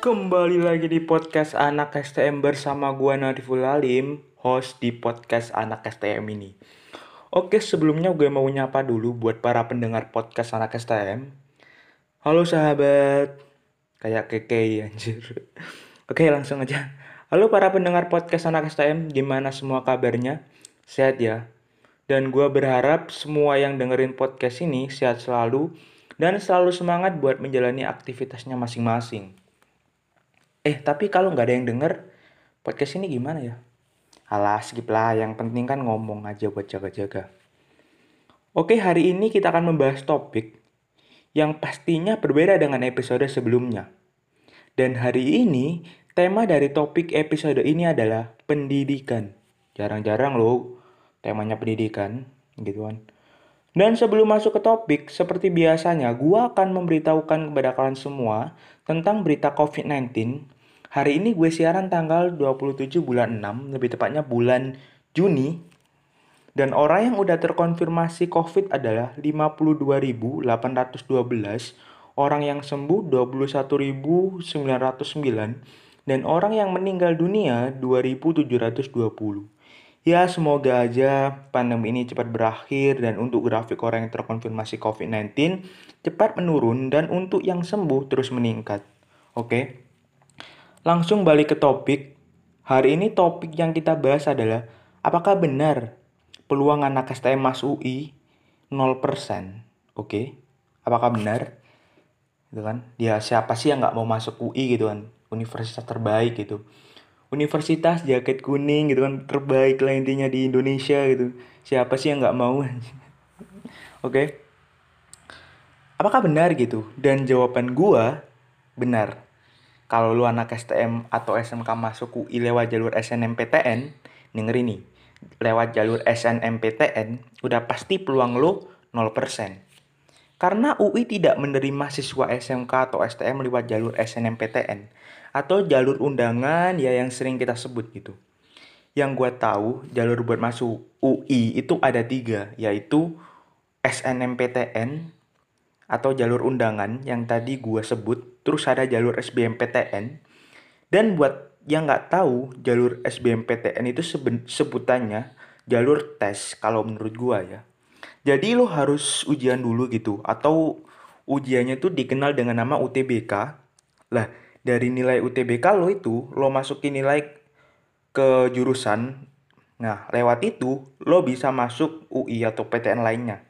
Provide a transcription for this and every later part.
Kembali lagi di podcast Anak STM bersama gua Nadiful Alim, host di podcast Anak STM ini. Oke, sebelumnya gue mau nyapa dulu buat para pendengar podcast Anak STM. Halo sahabat, kayak keke anjir. Oke, langsung aja. Halo para pendengar podcast Anak STM, gimana semua kabarnya? Sehat ya? Dan gue berharap semua yang dengerin podcast ini sehat selalu dan selalu semangat buat menjalani aktivitasnya masing-masing. Eh, tapi kalau nggak ada yang denger, podcast ini gimana ya? Alah, skip lah. Yang penting kan ngomong aja buat jaga-jaga. Oke, hari ini kita akan membahas topik yang pastinya berbeda dengan episode sebelumnya. Dan hari ini, tema dari topik episode ini adalah pendidikan. Jarang-jarang loh temanya pendidikan, gitu kan. Dan sebelum masuk ke topik, seperti biasanya, gua akan memberitahukan kepada kalian semua tentang berita COVID-19 Hari ini gue siaran tanggal 27 bulan 6, lebih tepatnya bulan Juni. Dan orang yang udah terkonfirmasi COVID adalah 52.812, orang yang sembuh 21.909, dan orang yang meninggal dunia 2.720. Ya, semoga aja pandemi ini cepat berakhir dan untuk grafik orang yang terkonfirmasi COVID-19 cepat menurun dan untuk yang sembuh terus meningkat. Oke. Langsung balik ke topik. Hari ini topik yang kita bahas adalah apakah benar peluang anak STM masuk UI 0%? Oke. Apakah benar? Gitu kan? Ya siapa sih yang nggak mau masuk UI gitu kan? Universitas terbaik gitu. Universitas jaket kuning gitu kan terbaik lah intinya di Indonesia gitu. Siapa sih yang nggak mau? Oke. okay? Apakah benar gitu? Dan jawaban gua benar kalau lu anak STM atau SMK masuk UI lewat jalur SNMPTN, denger ini, lewat jalur SNMPTN, udah pasti peluang lu 0%. Karena UI tidak menerima siswa SMK atau STM lewat jalur SNMPTN atau jalur undangan ya yang sering kita sebut gitu. Yang gue tahu jalur buat masuk UI itu ada tiga, yaitu SNMPTN, atau jalur undangan yang tadi gue sebut, terus ada jalur SBMPTN. Dan buat yang nggak tahu, jalur SBMPTN itu sebutannya jalur tes kalau menurut gue ya. Jadi lo harus ujian dulu gitu, atau ujiannya tuh dikenal dengan nama UTBK. Lah, dari nilai UTBK lo itu, lo masukin nilai ke jurusan. Nah, lewat itu, lo bisa masuk UI atau PTN lainnya.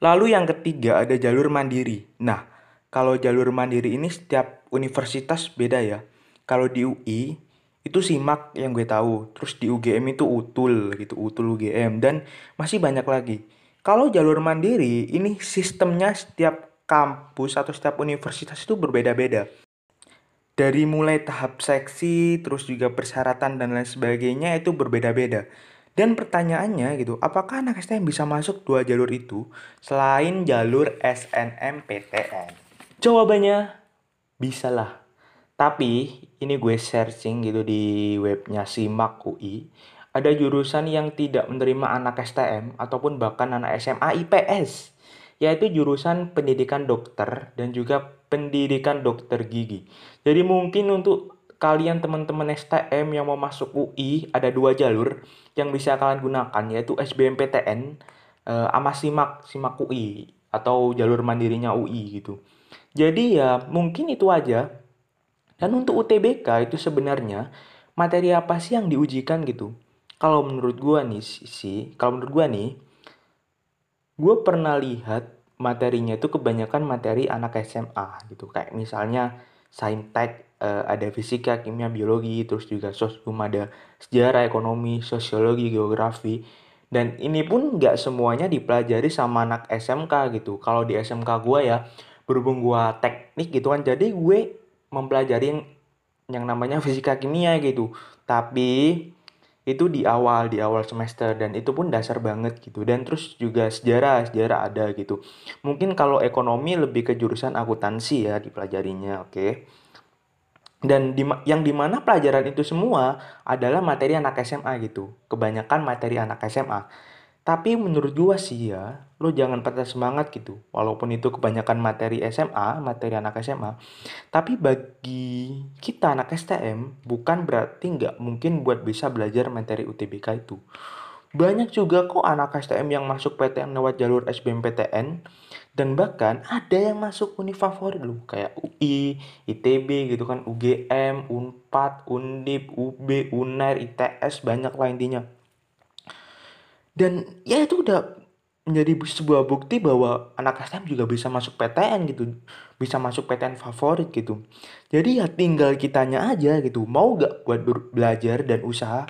Lalu yang ketiga ada jalur mandiri. Nah, kalau jalur mandiri ini setiap universitas beda ya. Kalau di UI itu simak yang gue tahu. Terus di UGM itu utul gitu, utul UGM dan masih banyak lagi. Kalau jalur mandiri ini sistemnya setiap kampus atau setiap universitas itu berbeda-beda. Dari mulai tahap seksi, terus juga persyaratan dan lain sebagainya itu berbeda-beda. Dan pertanyaannya gitu, apakah anak STM bisa masuk dua jalur itu selain jalur SNMPTN? Jawabannya bisa lah. Tapi ini gue searching gitu di webnya Simak UI. Ada jurusan yang tidak menerima anak STM ataupun bahkan anak SMA IPS. Yaitu jurusan pendidikan dokter dan juga pendidikan dokter gigi. Jadi mungkin untuk kalian teman-teman STM yang mau masuk UI ada dua jalur yang bisa kalian gunakan yaitu SBMPTN eh, sama SIMAK SIMAK UI atau jalur mandirinya UI gitu. Jadi ya mungkin itu aja. Dan untuk UTBK itu sebenarnya materi apa sih yang diujikan gitu? Kalau menurut gua nih sih, kalau menurut gua nih, gua pernah lihat materinya itu kebanyakan materi anak SMA gitu. Kayak misalnya saintek uh, ada fisika, kimia, biologi, terus juga sosum ada sejarah, ekonomi, sosiologi, geografi. Dan ini pun nggak semuanya dipelajari sama anak SMK gitu. Kalau di SMK gue ya, berhubung gue teknik gitu kan, jadi gue mempelajari yang, yang namanya fisika kimia gitu. Tapi itu di awal di awal semester dan itu pun dasar banget gitu. Dan terus juga sejarah sejarah ada gitu. Mungkin kalau ekonomi lebih ke jurusan akuntansi ya dipelajarinya oke. Okay? dan di, yang di mana pelajaran itu semua adalah materi anak SMA gitu. Kebanyakan materi anak SMA Tapi menurut gua sih ya, lo jangan patah semangat gitu. Walaupun itu kebanyakan materi SMA, materi anak SMA. Tapi bagi kita anak STM, bukan berarti nggak mungkin buat bisa belajar materi UTBK itu. Banyak juga kok anak STM yang masuk PTN lewat jalur SBMPTN. Dan bahkan ada yang masuk univ favorit loh. Kayak UI, ITB gitu kan, UGM, UNPAD, UNDIP, UB, UNAIR, ITS, banyak lah intinya. Dan ya itu udah menjadi sebuah bukti bahwa anak STM juga bisa masuk PTN gitu. Bisa masuk PTN favorit gitu. Jadi ya tinggal kitanya aja gitu. Mau gak buat belajar dan usaha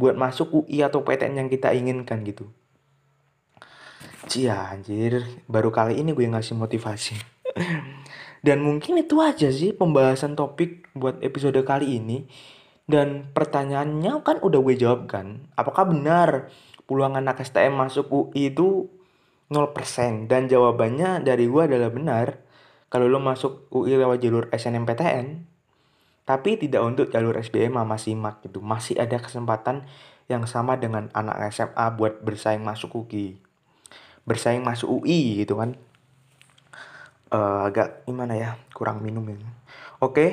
buat masuk UI atau PTN yang kita inginkan gitu. Cia anjir, baru kali ini gue ngasih motivasi. Dan mungkin itu aja sih pembahasan topik buat episode kali ini. Dan pertanyaannya kan udah gue jawab kan. Apakah benar peluang anak STM masuk UI itu 0% dan jawabannya dari gua adalah benar. Kalau lo masuk UI lewat jalur SNMPTN tapi tidak untuk jalur SBM sama SIMAK gitu. Masih ada kesempatan yang sama dengan anak SMA buat bersaing masuk UI bersaing masuk UI gitu kan. Uh, agak gimana ya kurang minum ini. Oke okay?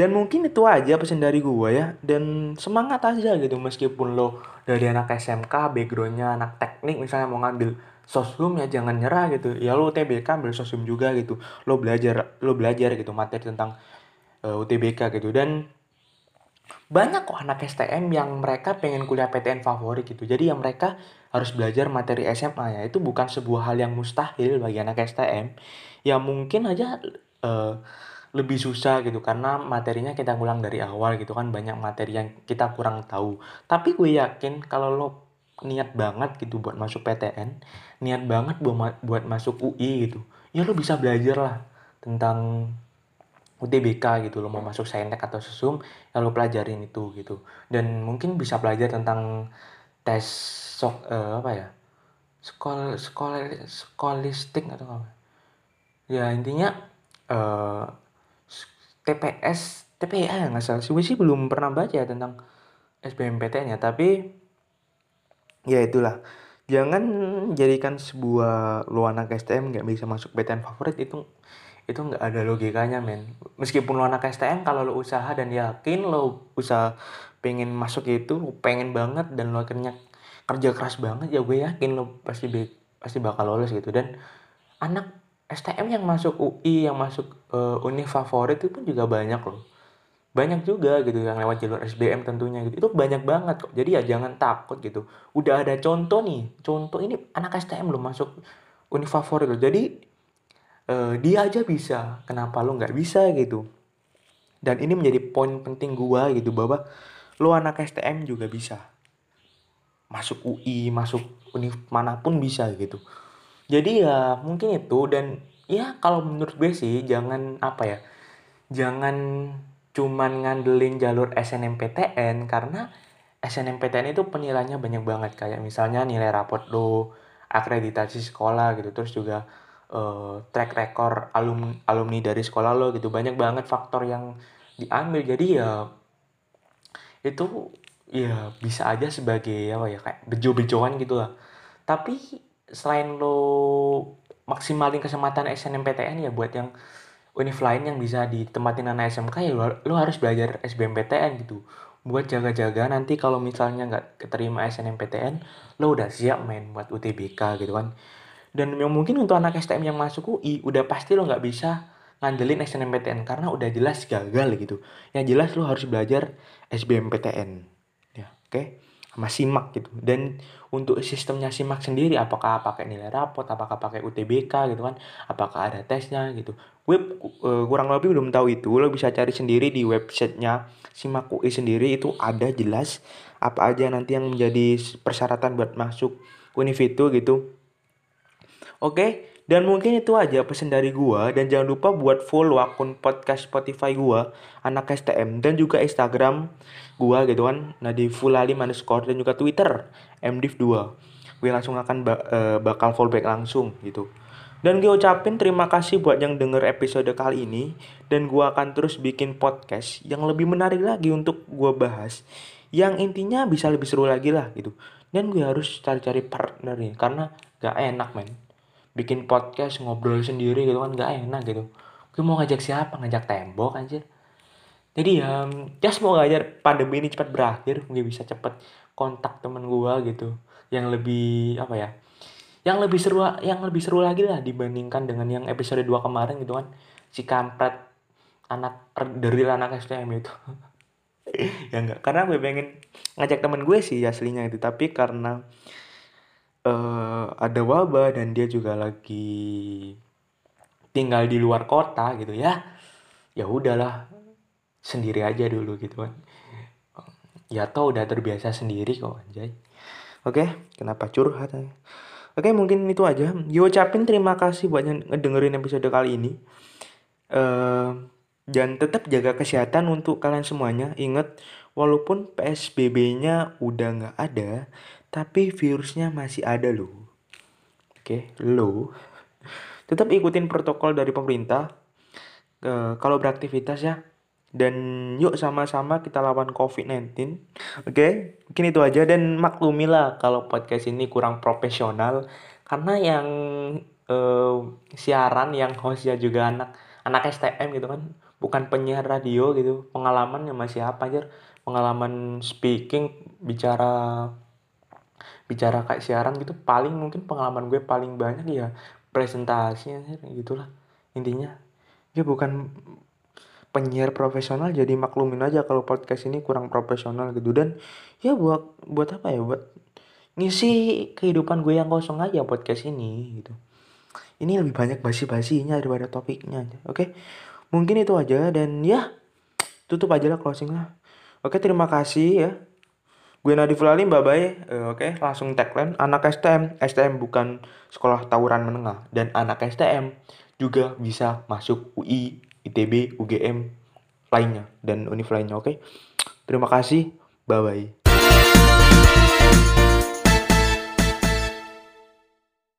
Dan mungkin itu aja pesan dari gue ya. Dan semangat aja gitu meskipun lo dari anak SMK backgroundnya anak teknik misalnya mau ngambil sosum ya jangan nyerah gitu. Ya lo UTBK ambil sosum juga gitu. Lo belajar lo belajar gitu materi tentang uh, eh, UTBK gitu. Dan banyak kok anak STM yang mereka pengen kuliah PTN favorit gitu. Jadi yang mereka harus belajar materi SMA ya. Itu bukan sebuah hal yang mustahil bagi anak STM ya mungkin aja uh, lebih susah gitu karena materinya kita ngulang dari awal gitu kan banyak materi yang kita kurang tahu. Tapi gue yakin kalau lo niat banget gitu buat masuk PTN niat banget buat buat masuk UI gitu ya lo bisa belajar lah tentang UTBK gitu lo mau masuk saintek atau sesum ya lo pelajarin itu gitu. Dan mungkin bisa belajar tentang tes sok uh, apa ya skol skol skolistik atau apa. Ya intinya uh, TPS TPA ya nggak salah sih. Sih belum pernah baca tentang SBMPTN ya tapi ya itulah. Jangan jadikan sebuah lu anak STM nggak bisa masuk PTN favorit itu itu nggak ada logikanya men. Meskipun lu anak STM kalau lu usaha dan yakin lu usaha pengen masuk itu pengen banget dan lu akhirnya kerja keras banget ya gue yakin lu pasti pasti bakal lolos gitu. Dan anak STM yang masuk UI yang masuk uh, univ favorit itu pun juga banyak loh. Banyak juga gitu yang lewat jalur SBM tentunya gitu. Itu banyak banget kok. Jadi ya jangan takut gitu. Udah ada contoh nih contoh ini anak STM lo masuk univ favorit loh. Jadi uh, dia aja bisa. Kenapa lo nggak bisa gitu? Dan ini menjadi poin penting gua gitu bahwa lo anak STM juga bisa. Masuk UI masuk univ mana pun bisa gitu jadi ya mungkin itu dan ya kalau menurut gue sih jangan apa ya jangan cuman ngandelin jalur SNMPTN karena SNMPTN itu penilaiannya banyak banget. Kayak misalnya nilai raport lo akreditasi sekolah gitu terus juga uh, track record alum alumni dari sekolah lo gitu. Banyak banget faktor yang diambil. Jadi ya itu ya bisa aja sebagai apa ya kayak bejo-bejoan gitu lah. Tapi selain lo maksimalin kesempatan SNMPTN ya buat yang univ lain yang bisa ditempatin anak SMK ya lo, lo harus belajar SBMPTN gitu. Buat jaga-jaga nanti kalau misalnya nggak keterima SNMPTN lo udah siap main buat UTBK gitu kan. Dan yang mungkin untuk anak STM yang masuk UI udah pasti lo nggak bisa ngandelin SNMPTN karena udah jelas gagal gitu. Yang jelas lo harus belajar SBMPTN ya oke? okay? Sama SIMAK gitu. Dan untuk sistemnya SIMAK sendiri apakah pakai nilai rapot apakah pakai UTBK gitu kan apakah ada tesnya gitu. Web uh, kurang lebih belum tahu itu lo bisa cari sendiri di websitenya SIMAK UI sendiri itu ada jelas apa aja nanti yang menjadi persyaratan buat masuk univ itu gitu. Oke dan mungkin itu aja pesan dari gua dan jangan lupa buat follow akun podcast Spotify gua, anak STM dan juga Instagram gua gitu kan. Nah di fulali underscore dan juga Twitter mdiv2. Gue langsung akan ba uh, bakal fallback langsung gitu. Dan gue ucapin terima kasih buat yang denger episode kali ini dan gua akan terus bikin podcast yang lebih menarik lagi untuk gua bahas yang intinya bisa lebih seru lagi lah gitu. dan gue harus cari-cari partner nih karena gak enak men bikin podcast ngobrol sendiri gitu kan gak enak gitu. Gue mau ngajak siapa? Ngajak tembok anjir. Jadi ya ya semoga aja pandemi ini cepat berakhir gue bisa cepet kontak temen gue gitu. Yang lebih apa ya yang lebih seru yang lebih seru lagi lah dibandingkan dengan yang episode 2 kemarin gitu kan. Si kampret anak dari anak STM itu. Ya enggak karena gue pengen ngajak temen gue sih aslinya itu tapi karena uh, ada wabah dan dia juga lagi tinggal di luar kota gitu ya ya udahlah sendiri aja dulu gitu kan. Ya tau udah terbiasa sendiri kok anjay. Oke kenapa curhat oke mungkin itu aja. Gue ucapin terima kasih buat yang ngedengerin episode kali ini. Uh, dan tetap jaga kesehatan untuk kalian semuanya. Ingat, walaupun PSBB-nya udah nggak ada, tapi virusnya masih ada loh. Oke, lo tetap ikutin protokol dari pemerintah. Uh, kalau beraktivitas ya, dan yuk sama-sama kita lawan COVID-19. Oke, okay? mungkin itu aja dan maklumilah kalau podcast ini kurang profesional karena yang uh, siaran yang hostnya juga anak anak STM gitu kan bukan penyiar radio gitu pengalamannya masih apa aja pengalaman speaking bicara bicara kayak siaran gitu paling mungkin pengalaman gue paling banyak ya presentasinya gitulah. Intinya ya bukan penyiar profesional jadi maklumin aja kalau podcast ini kurang profesional gitu. Dan ya buat buat apa ya buat ngisi kehidupan gue yang kosong aja podcast ini gitu. Ini lebih banyak basi-basinya daripada topiknya oke? Okay? mungkin itu aja dan ya tutup aja lah closing lah. Oke terima kasih ya Gue Nadif Lalim, bye-bye. Eh, oke, okay. langsung tagline. Anak STM, STM bukan sekolah tawuran menengah. Dan anak STM juga bisa masuk UI, ITB, UGM, lainnya. Dan univ lainnya, oke? Okay? Terima kasih, bye-bye.